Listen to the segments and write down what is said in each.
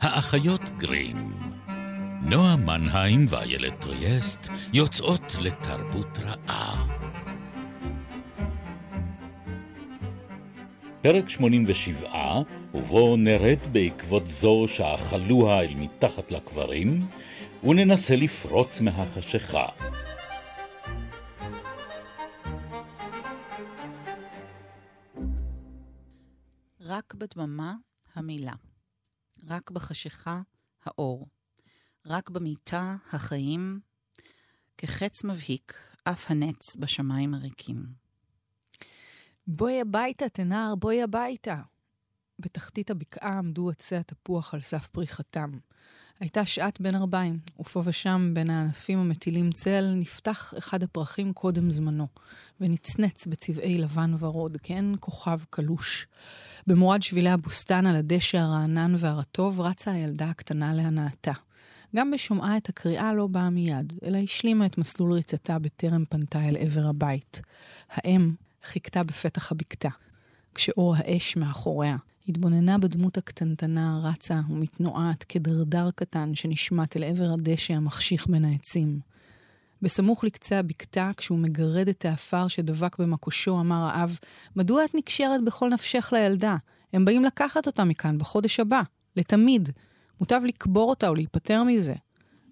האחיות גרים. נועה מנהיים ואיילת טריאסט יוצאות לתרבות רעה. פרק 87, ובו נרד בעקבות זו שאכלוה אל מתחת לקברים, וננסה לפרוץ מהחשיכה. רק בדממה המילה, רק בחשיכה האור, רק במיטה החיים, כחץ מבהיק, אף הנץ בשמיים הריקים. בואי הביתה, תנער, בואי הביתה. בתחתית הבקעה עמדו עצי התפוח על סף פריחתם. הייתה שעת בין ארבעים, ופה ושם, בין הענפים המטילים צל, נפתח אחד הפרחים קודם זמנו, ונצנץ בצבעי לבן ורוד, כן כוכב קלוש. במורד שבילי הבוסתן על הדשא הרענן והרטוב רצה הילדה הקטנה להנאתה. גם בשומעה את הקריאה לא באה מיד, אלא השלימה את מסלול ריצתה בטרם פנתה אל עבר הבית. האם חיכתה בפתח הבקתה, כשאור האש מאחוריה התבוננה בדמות הקטנטנה הרצה ומתנועת כדרדר קטן שנשמט אל עבר הדשא המחשיך בין העצים. בסמוך לקצה הבקתה, כשהוא מגרד את העפר שדבק במקושו, אמר האב, מדוע את נקשרת בכל נפשך לילדה? הם באים לקחת אותה מכאן בחודש הבא, לתמיד. מוטב לקבור אותה או להיפטר מזה.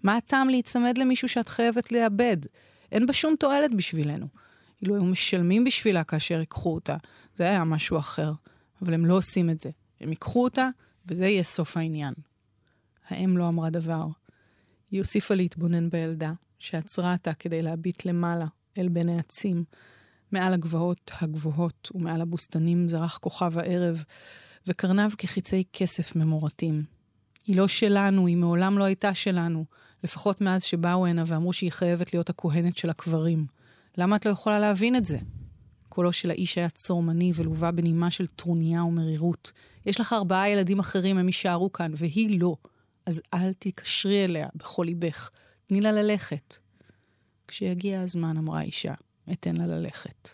מה הטעם להיצמד למישהו שאת חייבת לאבד? אין בה שום תועלת בשבילנו. אילו היו משלמים בשבילה כאשר ייקחו אותה, זה היה משהו אחר. אבל הם לא עושים את זה. הם ייקחו אותה, וזה יהיה סוף העניין. האם לא אמרה דבר. היא הוסיפה להתבונן בילדה, שעצרה אותה כדי להביט למעלה, אל בין העצים. מעל הגבעות הגבוהות ומעל הבוסתנים זרח כוכב הערב, וקרניו כחיצי כסף ממורטים. היא לא שלנו, היא מעולם לא הייתה שלנו, לפחות מאז שבאו הנה ואמרו שהיא חייבת להיות הכהנת של הקברים. למה את לא יכולה להבין את זה? קולו של האיש היה צורמני ולווה בנימה של טרוניה ומרירות. יש לך ארבעה ילדים אחרים, הם יישארו כאן, והיא לא. אז אל תיקשרי אליה בכל ליבך. תני לה ללכת. כשיגיע הזמן, אמרה האישה, אתן לה ללכת.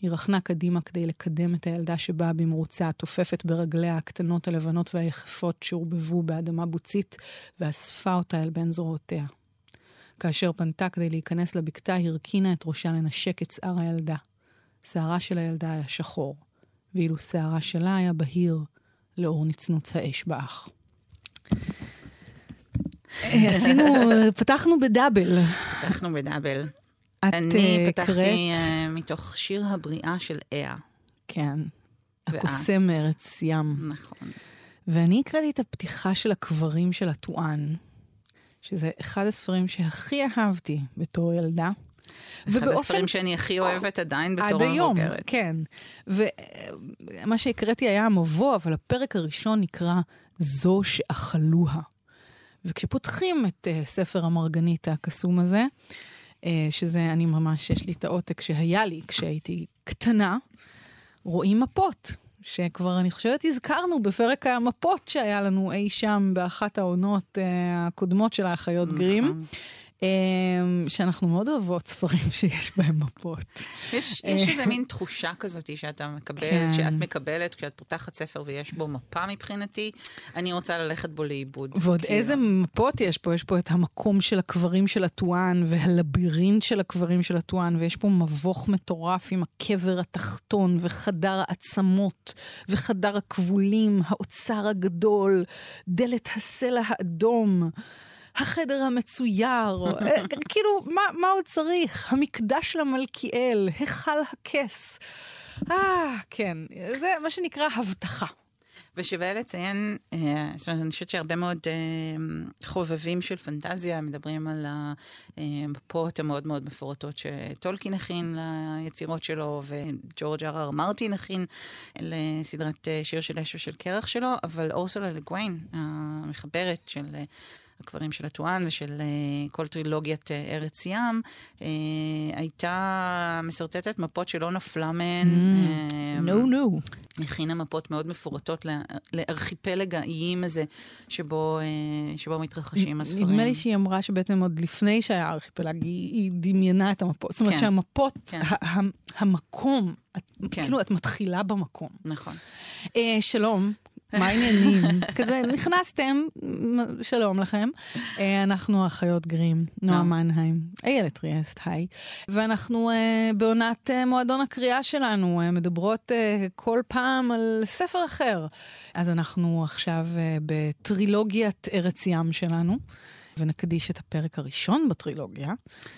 היא רכנה קדימה כדי לקדם את הילדה שבאה במרוצה, תופפת ברגליה הקטנות הלבנות והיחפות שעורבבו באדמה בוצית, ואספה אותה אל בין זרועותיה. כאשר פנתה כדי להיכנס לבקתה, הרכינה את ראשה לנשק את שיער הילדה. שערה של הילדה היה שחור, ואילו שערה שלה היה בהיר לאור נצנוץ האש באח. אה, עשינו, פתחנו בדאבל. פתחנו בדאבל. את אני אה, פתחתי קראת? אה, מתוך שיר הבריאה של איה. כן. הקוסם מארץ ים. נכון. ואני הקראתי את הפתיחה של הקברים של הטואן, שזה אחד הספרים שהכי אהבתי בתור ילדה. אחד הספרים שאני הכי אוהבת עדיין בתור עד היום, מבוגרת. כן. ומה שהקראתי היה המבוא, אבל הפרק הראשון נקרא זו שאכלוה. וכשפותחים את uh, ספר המרגנית הקסום הזה, uh, שזה, אני ממש, יש לי את העותק שהיה לי כשהייתי קטנה, רואים מפות. שכבר, אני חושבת, הזכרנו בפרק המפות שהיה לנו אי שם באחת העונות uh, הקודמות של האחיות גרים. Um, שאנחנו מאוד אוהבות ספרים שיש בהם מפות. יש, יש איזה מין תחושה כזאת שאתה מקבל, כן. שאת מקבלת כשאת פותחת ספר ויש בו מפה מבחינתי, אני רוצה ללכת בו לאיבוד. ועוד כאילו. איזה מפות יש פה? יש פה את המקום של הקברים של הטואן, והלבירינט של הקברים של הטואן, ויש פה מבוך מטורף עם הקבר התחתון, וחדר העצמות, וחדר הכבולים, האוצר הגדול, דלת הסלע האדום. החדר המצויר, אה, כאילו, מה, מה עוד צריך? המקדש למלכיאל, היכל הכס. אה, כן, זה מה שנקרא הבטחה. ושווה לציין, אה, זאת אומרת, אני חושבת שהרבה מאוד אה, חובבים של פנטזיה מדברים על המפות המאוד מאוד מפורטות שטולקין הכין ליצירות שלו, וג'ורג' אר מרטין הכין לסדרת שיר של אש ושל קרח שלו, אבל אורסולה לגוויין, המחברת של... אה, הקברים של הטואן ושל uh, כל טרילוגיית uh, ארץ ים, uh, הייתה משרטטת מפות שלא נפלה מהן. Mm, נו נו. הכינה מפות מאוד מפורטות לארכיפלג האיים הזה, שבו, אה, שבו מתרחשים הספרים. נדמה לי שהיא אמרה שבעצם עוד לפני שהיה ארכיפלג, היא, היא דמיינה את המפות. זאת אומרת כן. שהמפות, כן. המקום, את, כן. כאילו את מתחילה במקום. נכון. אה, שלום, מה העניינים? כזה, נכנסתם, שלום לכם. אה, אנחנו האחיות גרים, נועה מנהיים, איילת ריאסט, היי. ואנחנו uh, בעונת uh, מועדון הקריאה שלנו, uh, מדברות uh, כל פעם על ספר אחר. אז אנחנו עכשיו uh, בטרילוגיית ארץ ים שלנו. ונקדיש את הפרק הראשון בטרילוגיה.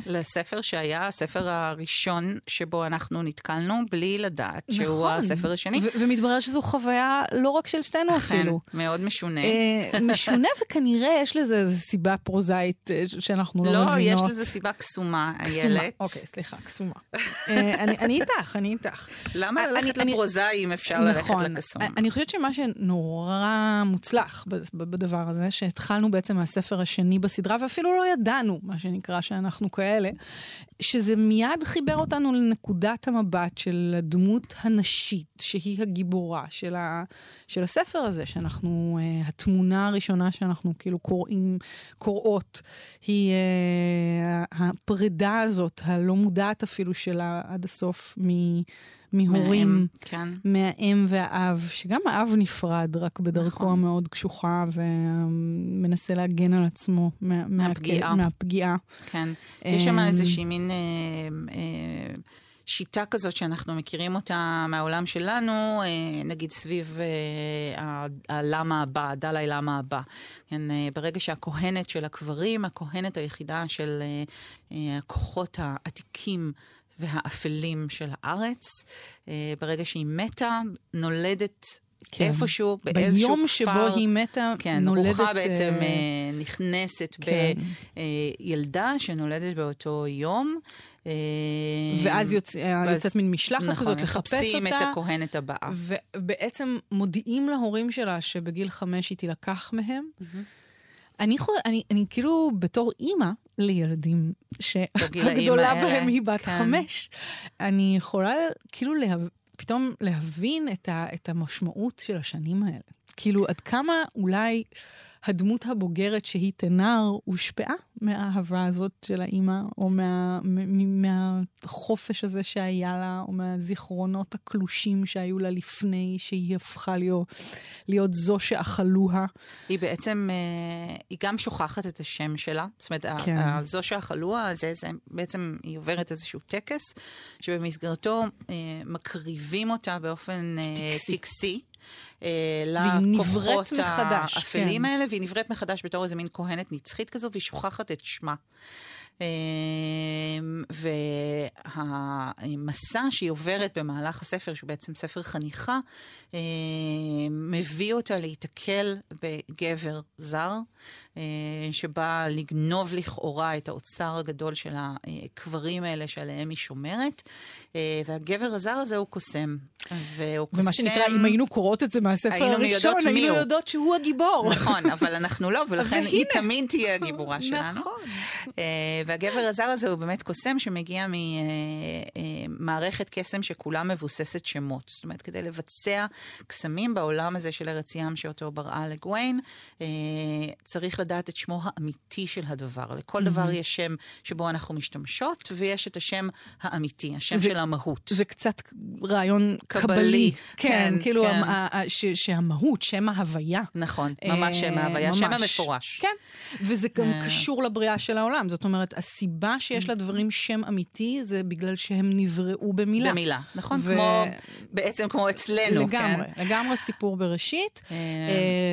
לספר שהיה הספר הראשון שבו אנחנו נתקלנו, בלי לדעת נכון. שהוא הספר השני. ומתברר שזו חוויה לא רק של שתינו אפילו. מאוד משונה. אה, משונה, וכנראה יש לזה איזו סיבה פרוזאית אה, שאנחנו לא, לא מבינות. לא, יש לזה סיבה קסומה, איילת. אוקיי, סליחה, קסומה. אה, אני, אני איתך, אני איתך. למה ללכת לפרוזאי אם אפשר נכון, ללכת לקסום? אני חושבת שמה שנורא מוצלח בדבר הזה, שהתחלנו בעצם מהספר השני בסדרה, ואפילו לא ידענו, מה שנקרא, שאנחנו כאלה, שזה מיד חיבר אותנו לנקודת המבט של הדמות הנשית, שהיא הגיבורה של, ה, של הספר הזה, שאנחנו, uh, התמונה הראשונה שאנחנו כאילו קוראים, קוראות, היא uh, הפרידה הזאת, הלא מודעת אפילו שלה עד הסוף מ... מהורים, מהאם, כן. מהאם והאב, שגם האב נפרד, רק בדרכו נכון. המאוד קשוחה ומנסה להגן על עצמו מה, מהפגיעה. מהפגיעה. כן, יש שם איזושהי מין... אה, אה, שיטה כזאת שאנחנו מכירים אותה מהעולם שלנו, אה, נגיד סביב אה, הלמה הבא, הדלאי למה הבא. כן, אה, ברגע שהכהנת של הקברים, הכהנת היחידה של הכוחות העתיקים והאפלים של הארץ. אה, ברגע שהיא מתה, נולדת כן. איפשהו, באיזשהו ביום כפר. ביום שבו היא מתה, כן, נולדת... כן, רוחה בעצם uh, נכנסת כן. בילדה שנולדת באותו יום. ואז יוצ... ואז, יוצאת מין משלחת נכון, כזאת לחפש אותה. מחפשים את הכהנת הבאה. ובעצם מודיעים להורים שלה שבגיל חמש היא תילקח מהם. Mm-hmm. אני, חו... אני, אני כאילו בתור אימא לילדים שהגדולה בהם היא בת כן. חמש, אני יכולה כאילו לה... פתאום להבין את, ה... את המשמעות של השנים האלה. כאילו, עד כמה אולי הדמות הבוגרת שהיא תנר הושפעה מהאהבה הזאת של האימא, או מה, מהחופש הזה שהיה לה, או מהזיכרונות הקלושים שהיו לה לפני שהיא הפכה להיות, להיות זו שאכלוה. היא בעצם, אה, היא גם שוכחת את השם שלה. זאת אומרת, כן. זו שאכלוה, זה, זה בעצם, היא עוברת איזשהו טקס, שבמסגרתו אה, מקריבים אותה באופן אה, טקסי. טקסי. לכוחות האפלים כן. האלה, והיא נבראת מחדש בתור איזה מין כהנת נצחית כזו, והיא שוכחת את שמה. אמ, והמסע שהיא עוברת במהלך הספר, שהוא בעצם ספר חניכה, אמ, מביא אותה להיתקל בגבר זר, אמ, שבא לגנוב לכאורה את האוצר הגדול של הקברים האלה שעליהם היא שומרת, והגבר הזר הזה הוא קוסם. והוא קוסם... ומה שנקרא, אם היינו קוראות את זה מהספר היינו הראשון, היינו יודעות שהוא הגיבור. נכון, אבל אנחנו לא, ולכן היא תמיד תהיה הגיבורה שלנו. נכון. והגבר הזר הזה הוא באמת קוסם שמגיע ממערכת קסם שכולה מבוססת שמות. זאת אומרת, כדי לבצע קסמים בעולם הזה של ארץ ים שאותו בראה לגוויין, אה, צריך לדעת את שמו האמיתי של הדבר. לכל דבר יש שם שבו אנחנו משתמשות, ויש את השם האמיתי, השם של המהות. זה קצת רעיון קבלי. כן, כן כאילו כן. שהמהות, שם ההוויה. נכון, ממש שם ההוויה, שם המפורש. כן, וזה גם אה. קשור לבריאה של העולם. זאת אומרת, הסיבה שיש לדברים שם אמיתי זה בגלל שהם נבראו במילה. במילה, נכון? ו... כמו, בעצם כמו אצלנו, לגמרי, כן? לגמרי סיפור בראשית. אה...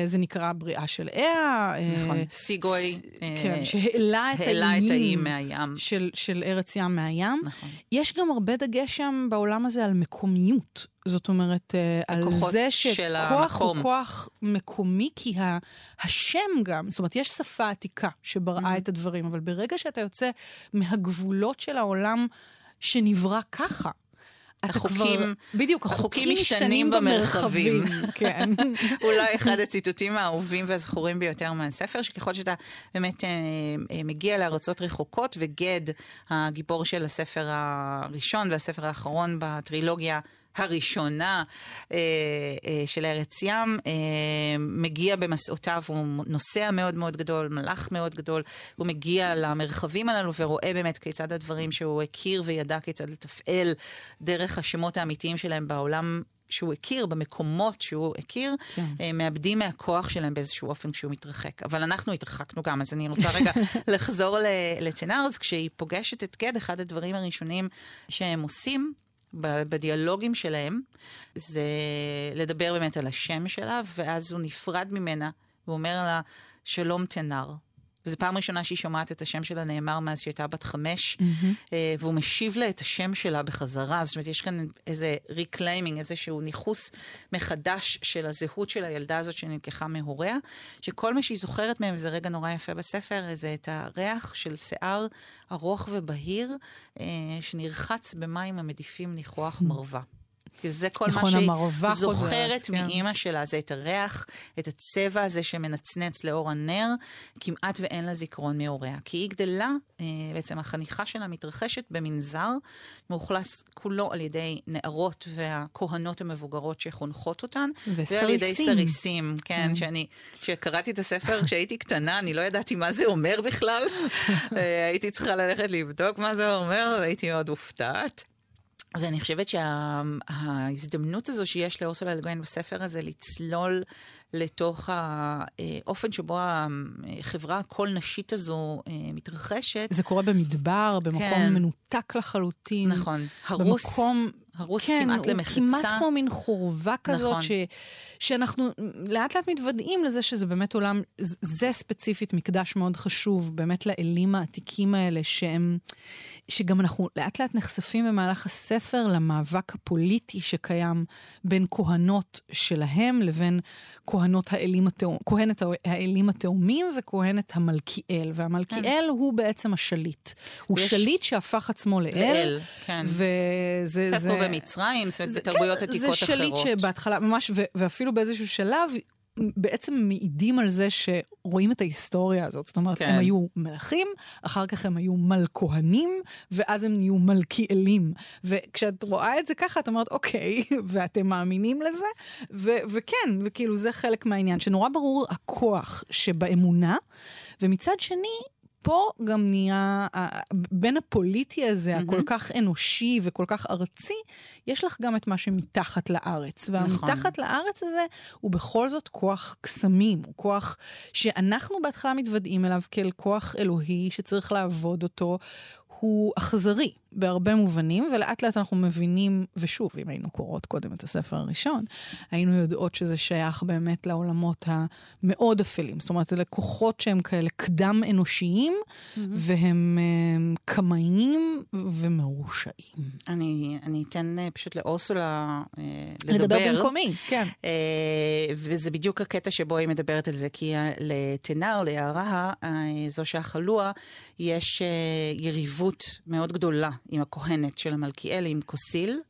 זה נקרא בריאה של אה. נכון, סיגוי. כן, שהעלה את האיים מהים. של, של ארץ ים מהים. נכון. יש גם הרבה דגש שם בעולם הזה על מקומיות. זאת אומרת, אה, על זה שכוח הוא כוח מקומי, כי השם גם, זאת אומרת, יש שפה עתיקה שבראה mm-hmm. את הדברים, אבל ברגע שאתה יוצא מהגבולות של העולם שנברא ככה, החוקים, כבר, בדיוק, החוקים משתנים במרחבים. כן. אולי אחד הציטוטים האהובים והזכורים ביותר מהספר, שככל שאתה באמת אה, אה, מגיע לארצות רחוקות, וגד, הגיבור של הספר הראשון והספר האחרון בטרילוגיה, הראשונה אה, אה, של ארץ ים, אה, מגיע במסעותיו, הוא נוסע מאוד מאוד גדול, מלאך מאוד גדול, הוא מגיע למרחבים הללו ורואה באמת כיצד הדברים שהוא הכיר וידע כיצד לתפעל דרך השמות האמיתיים שלהם בעולם שהוא הכיר, במקומות שהוא הכיר, כן. מאבדים מהכוח שלהם באיזשהו אופן כשהוא מתרחק. אבל אנחנו התרחקנו גם, אז אני רוצה רגע לחזור לטנאר, כשהיא פוגשת את גד, אחד הדברים הראשונים שהם עושים, בדיאלוגים שלהם, זה לדבר באמת על השם שלה, ואז הוא נפרד ממנה, והוא אומר לה, שלום טנאר. וזו פעם ראשונה שהיא שומעת את השם שלה נאמר מאז שהיא הייתה בת חמש, mm-hmm. והוא משיב לה את השם שלה בחזרה. זאת אומרת, יש כאן איזה reclaiming, איזשהו ניכוס מחדש של הזהות של הילדה הזאת שנלקחה מהוריה, שכל מה שהיא זוכרת מהם, וזה רגע נורא יפה בספר, זה את הריח של שיער ארוך ובהיר, אה, שנרחץ במים המדיפים ניחוח מרווה. כי זה כל נכון, מה שהיא זוכרת כן. מאימא שלה, זה את הריח, את הצבע הזה שמנצנץ לאור הנר, כמעט ואין לה זיכרון מהוריה. כי היא גדלה, אה, בעצם החניכה שלה מתרחשת במנזר, מאוכלס כולו על ידי נערות והכהנות המבוגרות שחונכות אותן. וסריסים. ועל ידי סריסים, כן, mm. שאני, כשקראתי את הספר כשהייתי קטנה, אני לא ידעתי מה זה אומר בכלל. אה, הייתי צריכה ללכת לבדוק מה זה אומר, והייתי מאוד מופתעת. ואני חושבת שההזדמנות הזו שיש לאורסולה אלגוין בספר הזה לצלול לתוך האופן שבו החברה הכל נשית הזו אה, מתרחשת. זה קורה במדבר, במקום כן. מנותק לחלוטין. נכון. הרוס. במקום... הרוס כן, כמעט למחצה. כן, כמעט כמו מין חורבה כזאת, נכון. ש, שאנחנו לאט לאט מתוודעים לזה שזה באמת עולם, זה ספציפית מקדש מאוד חשוב, באמת לאלים העתיקים האלה, שהם... שגם אנחנו לאט לאט נחשפים במהלך הספר למאבק הפוליטי שקיים בין כהנות שלהם לבין כהנות האלים התאום, כהנת האלים התאומים וכהנת המלכיאל. והמלכיאל כן. הוא בעצם השליט. הוא יש... שליט שהפך עצמו לאל. לאל, כן. וזה... קצת כמו במצרים, זאת אומרת, בתרבויות כן, עתיקות אחרות. זה שליט שבהתחלה, ממש, ואפילו באיזשהו שלב, בעצם מעידים על זה שרואים את ההיסטוריה הזאת. זאת אומרת, כן. הם היו מלכים, אחר כך הם היו מלכהנים, ואז הם נהיו מלכיאלים. וכשאת רואה את זה ככה, את אומרת, אוקיי, ואתם מאמינים לזה? ו- וכן, וכאילו זה חלק מהעניין, שנורא ברור הכוח שבאמונה, ומצד שני, פה גם נהיה, בין הפוליטי הזה, mm-hmm. הכל כך אנושי וכל כך ארצי, יש לך גם את מה שמתחת לארץ. והמתחת נכון. לארץ הזה הוא בכל זאת כוח קסמים, הוא כוח שאנחנו בהתחלה מתוודעים אליו כאל כוח אלוהי שצריך לעבוד אותו. הוא אכזרי בהרבה מובנים, ולאט לאט אנחנו מבינים, ושוב, אם היינו קוראות קודם את הספר הראשון, היינו יודעות שזה שייך באמת לעולמות המאוד אפלים. זאת אומרת, אלה כוחות שהם כאלה קדם אנושיים, mm-hmm. והם uh, קמאיים ומרושעים. אני, אני אתן uh, פשוט לאורסולה uh, לדבר. לדבר במקומי, כן. Uh, וזה בדיוק הקטע שבו היא מדברת על זה, כי לתנאר, ליערה, uh, זו שהחלוע, יש uh, יריבות. התכתבות מאוד גדולה עם הכהנת של המלכיאלי, עם כוסיל,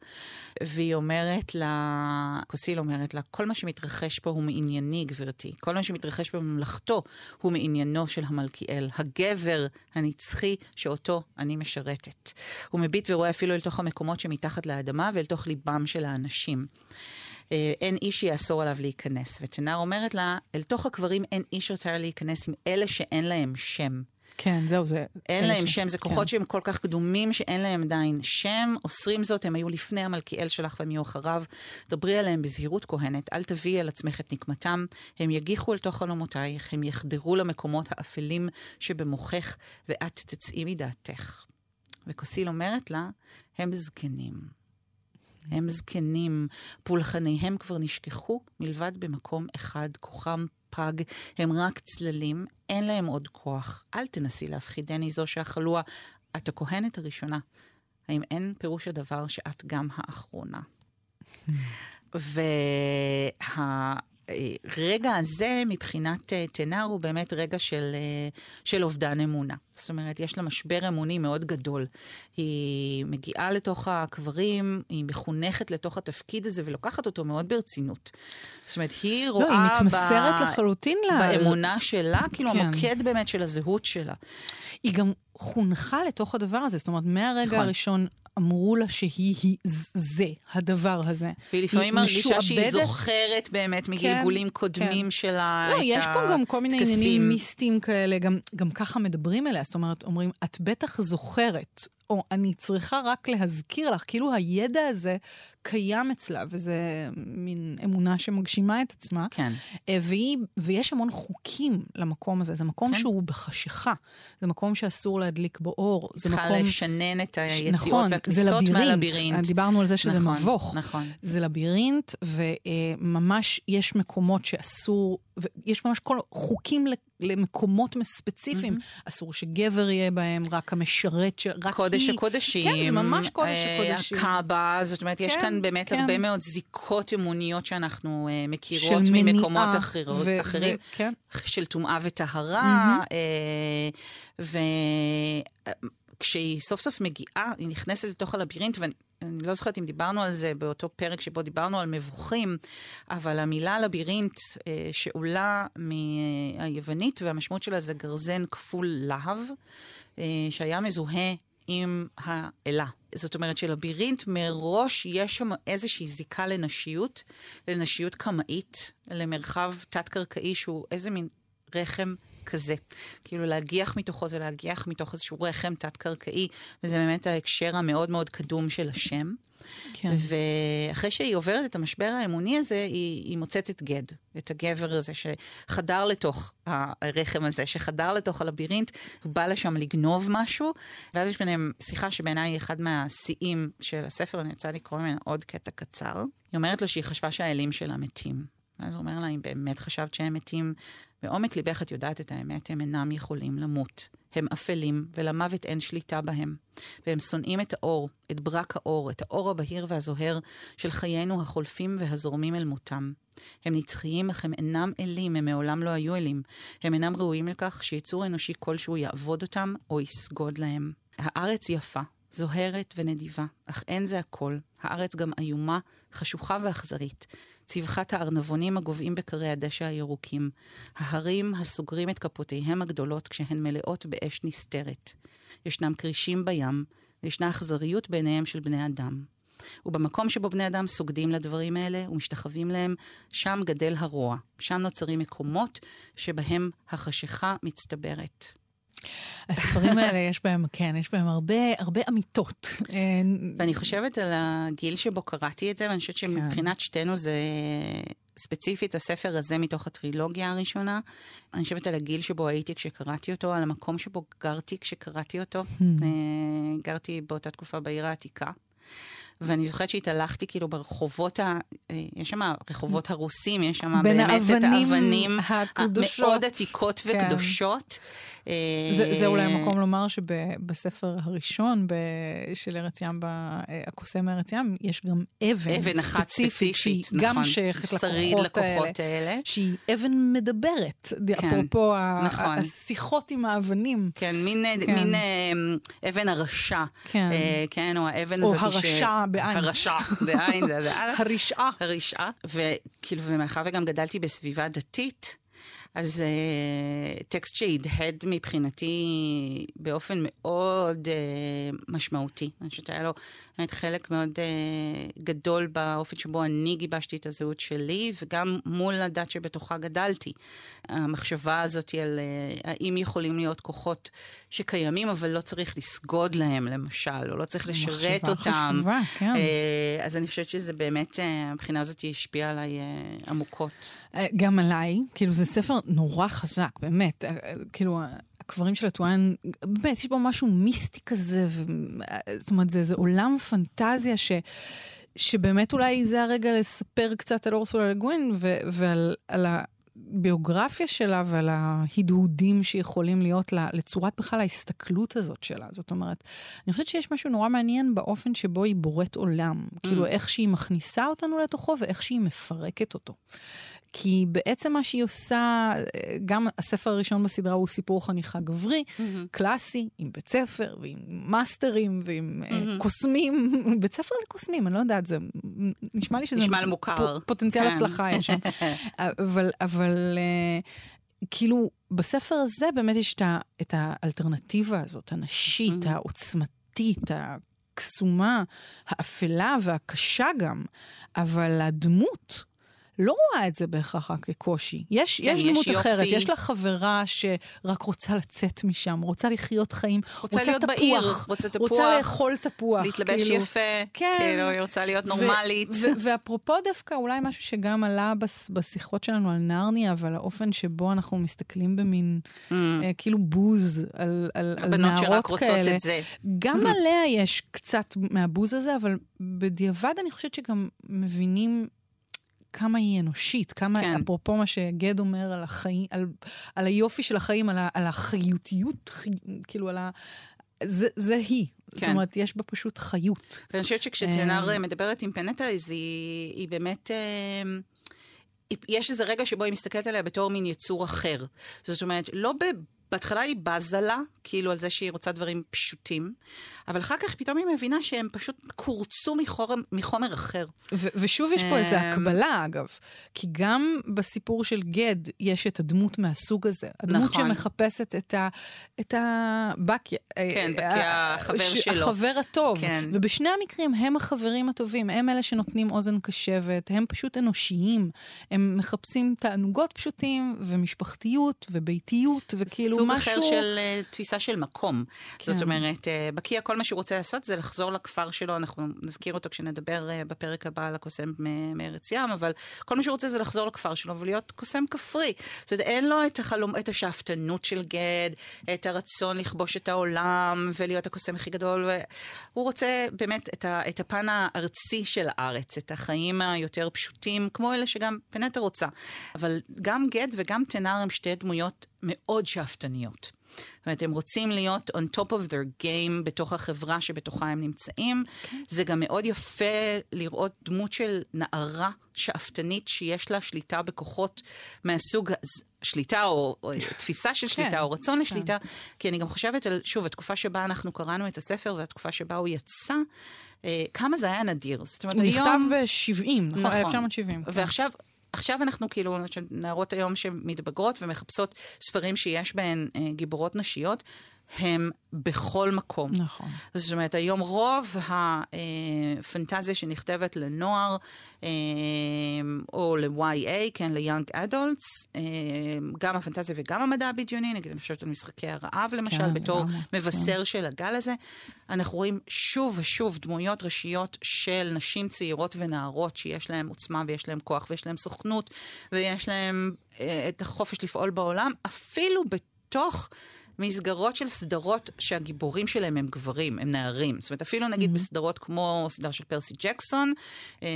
והיא אומרת לה, כוסיל אומרת לה, כל מה שמתרחש פה הוא מענייני, גברתי. כל מה שמתרחש בממלכתו הוא מעניינו של המלכיאל, הגבר הנצחי שאותו אני משרתת. הוא מביט ורואה אפילו אל תוך המקומות שמתחת לאדמה ואל תוך ליבם של האנשים. אה, אין איש שיאסור עליו להיכנס. ותנר אומרת לה, אל תוך הקברים אין איש שרצה להיכנס עם אלה שאין להם שם. כן, זהו, זה... אין להם. שם, זה כוחות כן. שהם כל כך קדומים שאין להם עדיין שם. אוסרים זאת, הם היו לפני המלכיאל שלך והם יהיו אחריו. דברי עליהם בזהירות כהנת, אל תביאי על עצמך את נקמתם. הם יגיחו אל תוך חלומותייך, הם יחדרו למקומות האפלים שבמוחך, ואת תצאי מדעתך. וכוסיל אומרת לה, הם זקנים. הם זקנים, פולחניהם כבר נשכחו, מלבד במקום אחד, כוחם פג, הם רק צללים, אין להם עוד כוח. אל תנסי להפחידני זו שאכלוה. את הכהנת הראשונה. האם אין פירוש הדבר שאת גם האחרונה? וה... הרגע הזה מבחינת אה, תנר הוא באמת רגע של, אה, של אובדן אמונה. זאת אומרת, יש לה משבר אמוני מאוד גדול. היא מגיעה לתוך הקברים, היא מחונכת לתוך התפקיד הזה ולוקחת אותו מאוד ברצינות. זאת אומרת, היא רואה... לא, היא מתמסרת ב... לחלוטין באמונה שלה, כאילו כן. המוקד באמת של הזהות שלה. היא גם חונכה לתוך הדבר הזה, זאת אומרת, מהרגע נכון. הראשון אמרו לה שהיא היא זה, הדבר הזה. והיא לפעמים מרגישה שהיא זוכרת באמת מגלגולים כן, קודמים כן. שלה לא, את הטקסים. יש פה גם כל מיני עניינים מיסטיים כאלה, גם, גם ככה מדברים אליה, זאת אומרת, אומרים, את בטח זוכרת, או אני צריכה רק להזכיר לך, כאילו הידע הזה קיים אצלה, וזה מין אמונה שמגשימה את עצמה. כן. אה, והיא, ויש המון חוקים למקום הזה. זה מקום כן. שהוא בחשיכה. זה מקום שאסור להדליק בו אור. זה צריכה מקום... לשנן את היציאות נכון, והכניסות לבירינט. מהלבירינט. דיברנו על זה שזה נכון, מבוך. נכון. זה לבירינט, וממש יש מקומות שאסור, ויש ממש כל חוקים ל- למקומות ספציפיים. מהמם. אסור שגבר יהיה בהם, רק המשרת, ש- רק קודש היא. הקודשים. כן, זה ממש קודש אה, הקודשים. הקאבה, זאת אומרת, יש כן, כאן באמת כן. הרבה מאוד זיקות אמוניות שאנחנו אה, מכירות ממקומות אחרות, ו- אחרים. ו- כן. של טומאה וטהרה, מהמם. וכשהיא סוף סוף מגיעה, היא נכנסת לתוך הלבירינט, ואני אני לא זוכרת אם דיברנו על זה באותו פרק שבו דיברנו על מבוכים, אבל המילה לבירינט אה, שעולה מהיוונית, והמשמעות שלה זה גרזן כפול להב, אה, שהיה מזוהה עם האלה. זאת אומרת שלבירינט מראש יש שם איזושהי זיקה לנשיות, לנשיות קמאית, למרחב תת-קרקעי שהוא איזה מין רחם כזה. כאילו להגיח מתוכו זה להגיח מתוך איזשהו רחם תת-קרקעי, וזה באמת ההקשר המאוד מאוד קדום של השם. כן. ואחרי שהיא עוברת את המשבר האמוני הזה, היא, היא מוצאת את גד, את הגבר הזה שחדר לתוך הרחם הזה, שחדר לתוך הלבירינט, בא לשם לגנוב משהו, ואז יש ביניהם שיחה שבעיניי היא אחד מהשיאים של הספר, אני רוצה לקרוא ממנה עוד קטע קצר. היא אומרת לו שהיא חשבה שהאלים שלה מתים. ואז הוא אומר לה, אם באמת חשבת שהם מתים, בעומק ליבך את יודעת את האמת, הם אינם יכולים למות. הם אפלים, ולמוות אין שליטה בהם. והם שונאים את האור, את ברק האור, את האור הבהיר והזוהר של חיינו החולפים והזורמים אל מותם. הם נצחיים, אך הם אינם אלים, הם מעולם לא היו אלים. הם אינם ראויים לכך שיצור אנושי כלשהו יעבוד אותם או יסגוד להם. הארץ יפה, זוהרת ונדיבה, אך אין זה הכל. הארץ גם איומה, חשוכה ואכזרית. צווחת הארנבונים הגוועים בקרי הדשא הירוקים. ההרים הסוגרים את כפותיהם הגדולות כשהן מלאות באש נסתרת. ישנם כרישים בים, וישנה אכזריות בעיניהם של בני אדם. ובמקום שבו בני אדם סוגדים לדברים האלה ומשתחווים להם, שם גדל הרוע. שם נוצרים מקומות שבהם החשיכה מצטברת. הספרים האלה, יש בהם, כן, יש בהם הרבה, הרבה אמיתות. אה, ואני חושבת על הגיל שבו קראתי את זה, ואני חושבת שמבחינת שתינו זה ספציפית הספר הזה מתוך הטרילוגיה הראשונה. אני חושבת על הגיל שבו הייתי כשקראתי אותו, על המקום שבו גרתי כשקראתי אותו. אה, גרתי באותה תקופה בעיר העתיקה. ואני זוכרת שהתהלכתי כאילו ברחובות, ה... אה, יש שם רחובות הרוסים, יש שם באמת את האבנים הקדושות. המאוד עתיקות כן. וקדושות. אה, זה, זה אולי המקום לומר שבספר הראשון ב, של ארץ ים, ב- אה, הקוסם מארץ ים, יש גם אבן, אבן אחת ספציפית, שהיא נכון. גם שייכת לכוחות האלה. האלה. שהיא אבן מדברת, כן, אפרופו נכון. השיחות עם האבנים. כן, מין, כן. מין אבן הרשע. כן. כן, או האבן או הזאת הרשע בעין. הרשע בעין, זה באלף. הרשעה. הרשעה. וכאילו, ומאחר וגם גדלתי בסביבה דתית, אז uh, טקסט שהדהד מבחינתי באופן מאוד uh, משמעותי. אני חושבת שהיה לו באמת חלק מאוד uh, גדול באופן שבו אני גיבשתי את הזהות שלי, וגם מול הדת שבתוכה גדלתי. המחשבה הזאת על uh, האם יכולים להיות כוחות שקיימים, אבל לא צריך לסגוד להם, למשל, או לא צריך לשרת אותם. חשובה, כן. אה, אז אני חושבת שזה באמת, אה, הבחינה הזאת השפיעה עליי אה, עמוקות. גם עליי, כאילו זה ספר נורא חזק, באמת. אה, אה, כאילו, הקברים של הטואן, באמת, יש בו משהו מיסטי כזה, ו... אה, זאת אומרת, זה, זה עולם פנטזיה ש... שבאמת אולי זה הרגע לספר קצת על אורסולה לגווין ועל על הביוגרפיה שלה ועל ההדהודים שיכולים להיות לה, לצורת בכלל ההסתכלות הזאת שלה. זאת אומרת, אני חושבת שיש משהו נורא מעניין באופן שבו היא בוראת עולם. Mm. כאילו, איך שהיא מכניסה אותנו לתוכו ואיך שהיא מפרקת אותו. כי בעצם מה שהיא עושה, גם הספר הראשון בסדרה הוא סיפור חניכה גברי, mm-hmm. קלאסי, עם בית ספר ועם מאסטרים ועם mm-hmm. קוסמים, בית ספר לקוסמים, אני לא יודעת, זה נשמע לי שזה... נשמע מוכר. פוטנציאל כן. הצלחה יש שם. אבל, אבל כאילו, בספר הזה באמת יש את האלטרנטיבה הזאת, הנשית, mm-hmm. העוצמתית, הקסומה, האפלה והקשה גם, אבל הדמות... לא רואה את זה בהכרח רק כקושי. יש, כן, יש יש דמות יופי. אחרת, יש לה חברה שרק רוצה לצאת משם, רוצה לחיות חיים, רוצה להיות בעיר, תפוח, רוצה תפוח, רוצה לאכול תפוח. להתלבש כאילו. יפה, כן. כאילו, היא רוצה להיות נורמלית. ואפרופו דווקא, אולי משהו שגם עלה בס- בשיחות שלנו על נרניה, אבל האופן שבו אנחנו מסתכלים במין, Mm. אה, כאילו בוז על, על, על הבנות נערות שרק רוצות כאלה. את זה. גם עליה יש קצת מהבוז הזה, אבל בדיעבד אני חושבת שגם מבינים כמה היא אנושית, כמה, כן. אפרופו מה שגד אומר על, החיים, על, על היופי של החיים, על, ה, על החיותיות, חי, כאילו על ה... זה, זה היא. כן. זאת אומרת, יש בה פשוט חיות. ואני חושבת שכשתנר אה. מדברת עם פנטה, אז היא, היא באמת... היא- יש איזה רגע שבו היא מסתכלת עליה בתור מין יצור אחר. זאת אומרת, לא ב... בהתחלה היא בזה לה, כאילו על זה שהיא רוצה דברים פשוטים, אבל אחר כך פתאום היא מבינה שהם פשוט קורצו מחומר, מחומר אחר. ו- ושוב יש פה איזו אמ, הקבלה, אגב. כי גם בסיפור של גד יש את הדמות מהסוג הזה. הדמות נכון. שמחפשת את ה... את ה... בקי... כן, בקי ה- החבר ש- שלו. החבר הטוב. כן. ובשני המקרים הם החברים הטובים, הם אלה שנותנים אוזן קשבת, הם פשוט אנושיים. הם מחפשים תענוגות פשוטים, ומשפחתיות, וביתיות, וכאילו סוג משהו... אחר של uh, תפיסה של מקום. כן. זאת. אומרת, uh, בקיה, כל מה שהוא רוצה לעשות זה לחזור לכפר שלו, אנחנו נזכיר אותו כשנדבר uh, בפרק הבא על הקוסם מארץ ים, אבל כל מה שהוא רוצה זה לחזור לכפר שלו ולהיות קוסם כפרי. זאת אומרת, אין לו את, החלום, את השאפתנות של גד, את הרצון לכבוש את העולם ולהיות הקוסם הכי גדול. הוא רוצה באמת את, ה, את הפן הארצי של הארץ, את החיים היותר פשוטים, כמו אלה שגם פנטה רוצה. אבל גם גד וגם תנר הם שתי דמויות מאוד שאפתניות. זאת אומרת, הם רוצים להיות on top of their game בתוך החברה שבתוכה הם נמצאים. זה גם מאוד יפה לראות דמות של נערה שאפתנית שיש לה שליטה בכוחות מהסוג, שליטה או, או תפיסה של שליטה כן, או רצון לשליטה, כי אני גם חושבת על, שוב, התקופה שבה אנחנו קראנו את הספר והתקופה שבה הוא יצא, אה, כמה זה היה נדיר. זאת אומרת, הוא נכתב היום... ב-70, נכון? נכון. 1970. כן. ועכשיו... עכשיו אנחנו כאילו, נערות היום שמתבגרות ומחפשות ספרים שיש בהן אה, גיבורות נשיות, הם בכל מקום. נכון. זאת אומרת, היום רוב הפנטזיה שנכתבת לנוער, אה, או ל-YA, כן, ל-young adults, אה, גם הפנטזיה וגם המדע הבדיוני, נגיד, אני חושבת על משחקי הרעב למשל, כן, בתור לגמרי, מבשר של הגל הזה, אנחנו רואים שוב ושוב דמויות ראשיות של נשים צעירות ונערות שיש להן עוצמה ויש להן כוח ויש להן סוכנות ויש להן אה, את החופש לפעול בעולם, אפילו בתוך... מסגרות של סדרות שהגיבורים שלהם הם גברים, הם נערים. זאת אומרת, אפילו נגיד mm-hmm. בסדרות כמו סדרה של פרסי ג'קסון, אה,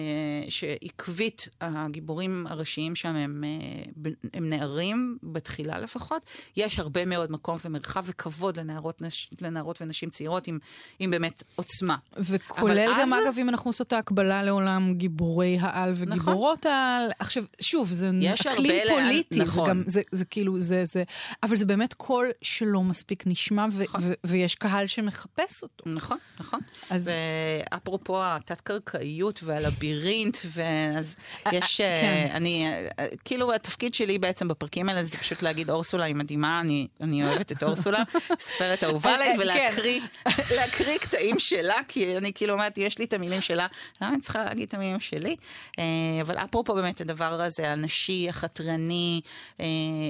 שעקבית הגיבורים הראשיים שם הם, אה, הם נערים, בתחילה לפחות, יש הרבה מאוד מקום ומרחב וכבוד לנערות, נש, לנערות ונשים צעירות עם, עם באמת עוצמה. וכולל גם, אז- אגב, אם אנחנו עושות את ההקבלה לעולם גיבורי העל וגיבורות העל, עכשיו, שוב, זה אקלים הרבה לאן- פוליטי, זה נכון. גם, זה, זה כאילו, זה, זה, אבל זה באמת קול שלא מספיק נשמע, ו- נכון. ו- ויש קהל שמחפש אותו. נכון, נכון. אז- ואפרופו התת-קרקעיות והלבירינט, ואז יש, אה, אה, כן. אני, אה, כאילו התפקיד שלי בעצם בפרקים האלה זה פשוט להגיד אורסולה היא מדהימה, אני, אני אוהבת את אורסולה, ספרת אהובה עליי, אה, כן. ולהקריא להקריא קטעים שלה, כי אני כאילו אומרת, יש לי את המילים שלה, למה אני צריכה להגיד את המילים שלי? אה, אבל אפרופו באמת הדבר הזה, הנשי, החתרני, אה,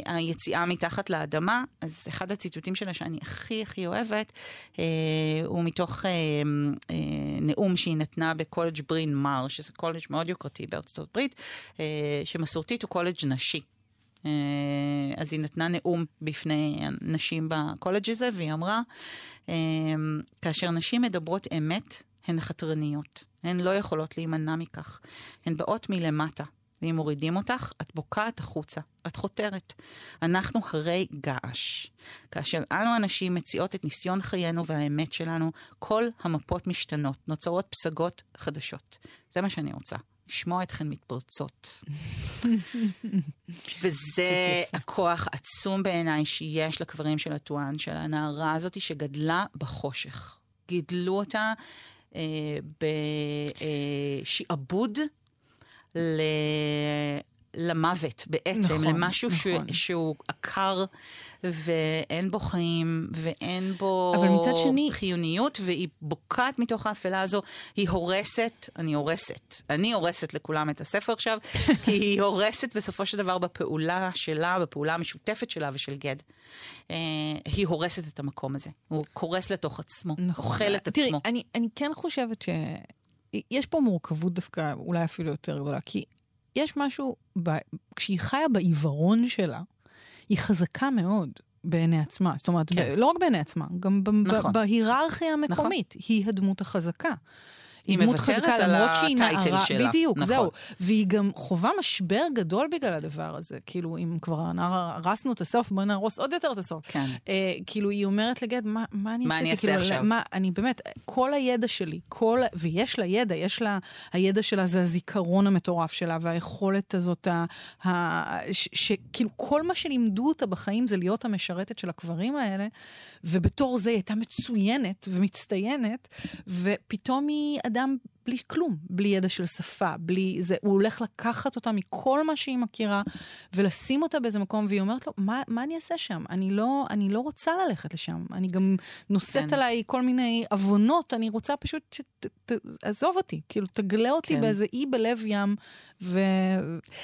היציאה מתחת לאדמה, אז אחד הציטוטים שלה שאני הכי הכי אוהבת, אה, הוא מתוך אה, אה, נאום שהיא נתנה בקולג' ברין מר, שזה קולג' מאוד יוקרתי בארצות הברית, שמסורתית הוא קולג' נשי. אז היא נתנה נאום בפני נשים בקולג' הזה, והיא אמרה, כאשר נשים מדברות אמת, הן חתרניות. הן לא יכולות להימנע מכך. הן באות מלמטה. ואם מורידים אותך, את בוקעת החוצה, את חותרת. אנחנו הרי געש. כאשר אנו הנשים מציעות את ניסיון חיינו והאמת שלנו, כל המפות משתנות, נוצרות פסגות חדשות. זה מה שאני רוצה. לשמוע אתכן מתפרצות. וזה הכוח העצום בעיניי שיש לקברים של הטואן, של הנערה הזאת שגדלה בחושך. גידלו אותה אה, בשעבוד למוות בעצם, נכון, למשהו נכון. ש, שהוא עקר ואין בו חיים ואין בו אבל מצד שני- חיוניות, והיא בוקעת מתוך האפלה הזו, היא הורסת, אני הורסת, אני הורסת לכולם את הספר עכשיו, כי היא הורסת בסופו של דבר בפעולה שלה, בפעולה המשותפת שלה ושל גד. אה, היא הורסת את המקום הזה, הוא קורס לתוך עצמו, אוכל את תראי, עצמו. אני, אני כן חושבת שיש פה מורכבות דווקא אולי אפילו יותר גדולה, כי יש משהו, ב... כשהיא חיה בעיוורון שלה, היא חזקה מאוד. בעיני עצמה, זאת אומרת, כן. כן. לא רק בעיני עצמה, גם ב- נכון. ב- בהיררכיה המקומית, נכון. היא הדמות החזקה. היא מוותרת על הטייטל שלה, בדיוק, נכון. זהו. והיא גם חווה משבר גדול בגלל הדבר הזה. כאילו, אם כבר הרסנו את הסוף, בואי נהרוס עוד יותר את הסוף. כן. אה, כאילו, היא אומרת לגד, מה, מה אני מה עשיתי? אני אעשה כאילו, עכשיו? מה, אני באמת, כל הידע שלי, כל, ויש לה ידע, יש לה, הידע שלה זה הזיכרון המטורף שלה, והיכולת הזאת, ה, ה, ש, שכאילו, כל מה שלימדו אותה בחיים זה להיות המשרתת של הקברים האלה, ובתור זה היא הייתה מצוינת ומצטיינת, ופתאום היא אדם בלי כלום, בלי ידע של שפה, בלי זה, הוא הולך לקחת אותה מכל מה שהיא מכירה, ולשים אותה באיזה מקום, והיא אומרת לו, מה, מה אני אעשה שם? אני לא, אני לא רוצה ללכת לשם. אני גם נושאת כן. עליי כל מיני עוונות, אני רוצה פשוט שתעזוב אותי, כאילו, תגלה אותי כן. באיזה אי בלב ים, ו...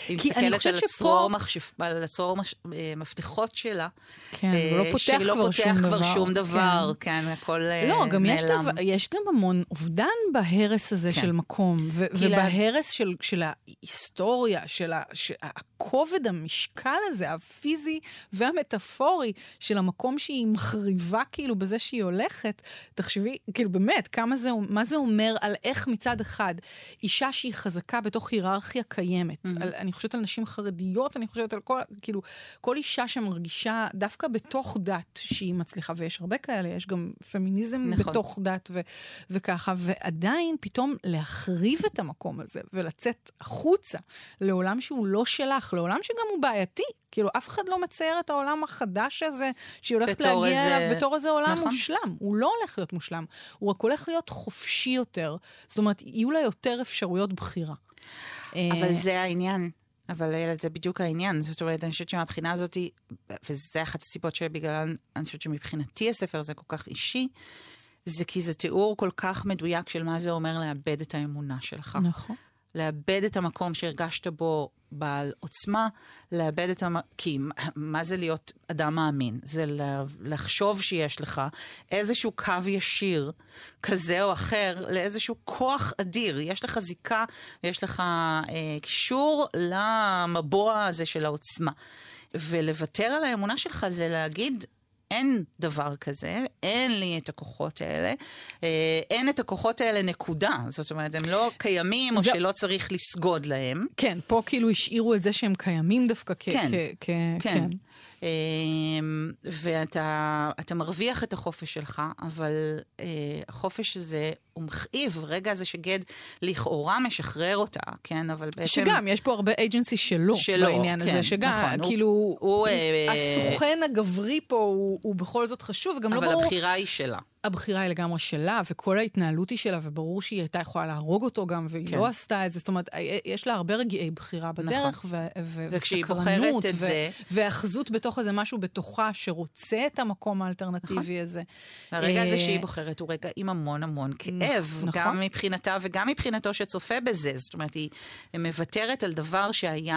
היא כי אני מסתכלת חושבת שפה- הצרור מחשב- על הצרור מש- אה, מפתחות שלה. כן, אה, הוא לא פותח שלא כבר פותח שום דבר. כבר שום דבר, כן. כן, הכל אה, לא, גם יש, נעלם. דבר, יש גם המון אובדן בהרס הזה כן. של מקום, ו- כי לה- ובהרס של, של ההיסטוריה, של ה- של הכובד, המשקל הזה, הפיזי והמטאפורי של המקום שהיא מחריבה כאילו בזה שהיא הולכת. תחשבי, כאילו באמת, כמה זה, מה זה אומר על איך מצד אחד אישה שהיא חזקה בתוך היררכיה קיימת. Mhm. על, אני חושבת על נשים חרדיות, אני חושבת על כל, כאילו, כל אישה שמרגישה דווקא בתוך דת שהיא מצליחה, ויש הרבה כאלה, יש גם פמיניזם. נכון. בתוך דת ו, וככה, ועדיין פתאום להחריב את המקום הזה ולצאת החוצה לעולם שהוא לא שלך, לעולם שגם הוא בעייתי. כאילו, אף אחד לא מצייר את העולם החדש הזה שהיא הולכת להגיע איזה- אליו בתור איזה עולם נכון. מושלם. הוא לא הולך להיות מושלם, הוא רק הולך להיות חופשי יותר. זאת אומרת, יהיו לה יותר אפשרויות בחירה. אבל אה, זה העניין. אבל איילת, זה בדיוק העניין. זאת אומרת, אני חושבת שמבחינה הזאת, וזה אחת הסיבות שבגללן, אני חושבת שמבחינתי הספר הזה כל כך אישי, זה כי זה תיאור כל כך מדויק של מה זה אומר לאבד את האמונה שלך. נכון. לאבד את המקום שהרגשת בו בעל עוצמה, לאבד את המ... כי מה- זה להיות אדם מאמין? זה לחשוב שיש לך איזשהו קו ישיר, כזה או אחר, לאיזשהו כוח אדיר. יש לך זיקה, יש לך אה, קישור למבוע הזה של העוצמה. ולוותר על האמונה שלך זה להגיד, אין דבר כזה, אין לי את הכוחות האלה, אה, אין את הכוחות האלה נקודה. זאת אומרת, הם לא קיימים או זה- שלא צריך לסגוד להם. כן, פה כאילו השאירו את זה שהם קיימים דווקא כ... כן, כ- כ- כן. אמ, ואתה אתה מרוויח את החופש שלך, אבל אה, החופש הזה הוא מכאיב. רגע הזה שגד לכאורה משחרר אותה, כן? אבל בעצם... שגם, יש פה הרבה אייג'נסי שלו, שלו, בעניין כן, הזה, שגם, נכון, הוא- כאילו, הוא, אה, הסוכן הגברי פה הוא, הוא בכל זאת חשוב, וגם לא אבל ברור, הבחירה היא שלה. הבחירה היא לגמרי שלה, וכל ההתנהלות היא שלה, וברור שהיא הייתה יכולה להרוג אותו גם, והיא כן. לא עשתה את זה, זאת אומרת, אה, יש לה הרבה רגעי בחירה בדרך, ו- ו- וכשהיא וסקרנות, ו- זה- והאחזות בתוך איזה משהו בתוכה שרוצה את המקום האלטרנטיבי הזה. הרגע הזה אה, שהיא בוחרת הוא רגע עם המון המון כאב, נכון. גם מבחינתה וגם מבחינתו שצופה בזה. זאת אומרת, היא מוותרת על דבר שהיה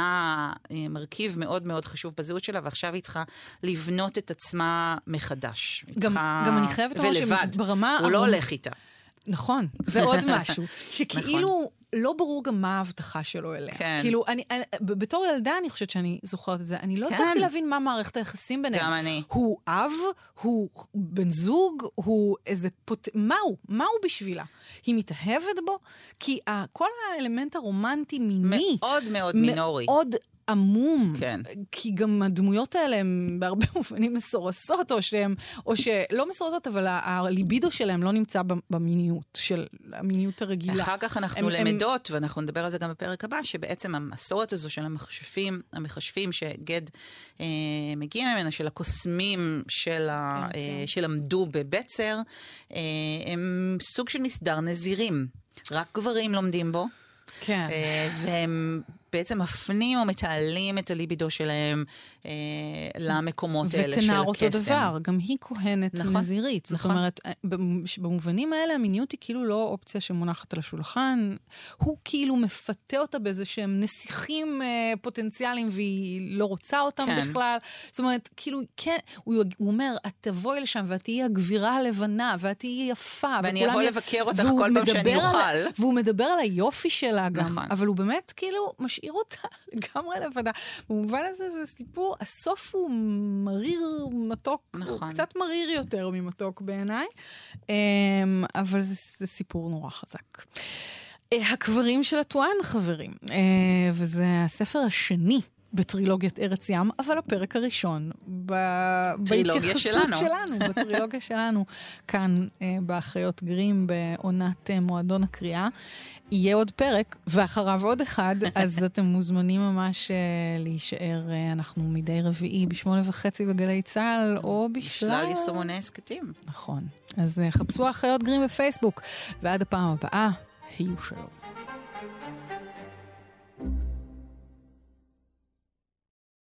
אה, מרכיב מאוד מאוד חשוב בזהות שלה, ועכשיו היא צריכה לבנות את עצמה מחדש. גם, צריכה... גם אני חייבת לומר. שברמה... הוא לא הולך איתה. נכון, זה עוד משהו. שכאילו לא ברור גם מה ההבטחה שלו אליה. כן. כאילו, אני, אני, בתור ילדה אני חושבת שאני זוכרת את זה. אני לא כן. הצלחתי להבין מה מערכת היחסים ביניהם. גם אני. הוא אב, הוא בן זוג, הוא איזה פוט... מה הוא? מה הוא בשבילה? היא מתאהבת בו? כי ה... כל האלמנט הרומנטי מיני... מאוד מאוד מינורי. מאוד עמום. כן. כי גם הדמויות האלה הן בהרבה מובנים מסורסות, או שהן, או שלא מסורסות, אבל הליבידו שלהם לא נמצא במיניות, של המיניות הרגילה. אחר כך אנחנו הם- הם- למדות, ואנחנו נדבר על זה גם בפרק הבא, שבעצם המסורת הזו של המכשפים, המכשפים שגד אה, מגיע ממנה, של הקוסמים של ה, אה. שלמדו בבצר, אה, הם סוג של מסדר נזירים. רק גברים לומדים בו, כן. אה, והם בעצם מפנים או מתעלים את הליבידו שלהם אה, למקומות האלה של הקסם. ותנער אותו דבר, גם היא כהנת נכון, נזירית. זאת נכון. אומרת, אה, במ- במובנים האלה המיניות היא כאילו לא אופציה שמונחת על השולחן, הוא כאילו מפתה אותה באיזה שהם נסיכים אה, פוטנציאליים והיא לא רוצה אותם כן. בכלל. זאת אומרת, כאילו, כן, הוא, הוא אומר, את תבואי לשם ואת תהיי הגבירה הלבנה ואת תהיי יפה. ואני אבוא לבקר אותך כל פעם שאני מדבר על- אוכל. והוא מדבר על היופי שלה גם, נכון. אבל הוא באמת כאילו משאיר אותה לגמרי לבדה. במובן הזה זה סיפור, הסוף הוא מריר מתוק, הוא נכון. קצת מריר יותר ממתוק בעיניי, אמ, אבל זה, זה סיפור נורא חזק. אה, הקברים של הטואן, חברים, אה, וזה הספר השני. בטרילוגיית ארץ ים, אבל הפרק הראשון ב... בהתייחסות שלנו. שלנו, בטרילוגיה שלנו, כאן אה, באחיות גרים, בעונת אה, מועדון הקריאה. יהיה עוד פרק, ואחריו עוד אחד, אז אתם מוזמנים ממש אה, להישאר, אה, אנחנו מדי רביעי בשמונה וחצי בגלי צה"ל, או בשלל... בשלל יישומוני הסכתים. נכון. אז אה, חפשו אחיות גרים בפייסבוק, ועד הפעם הבאה, היו שלום.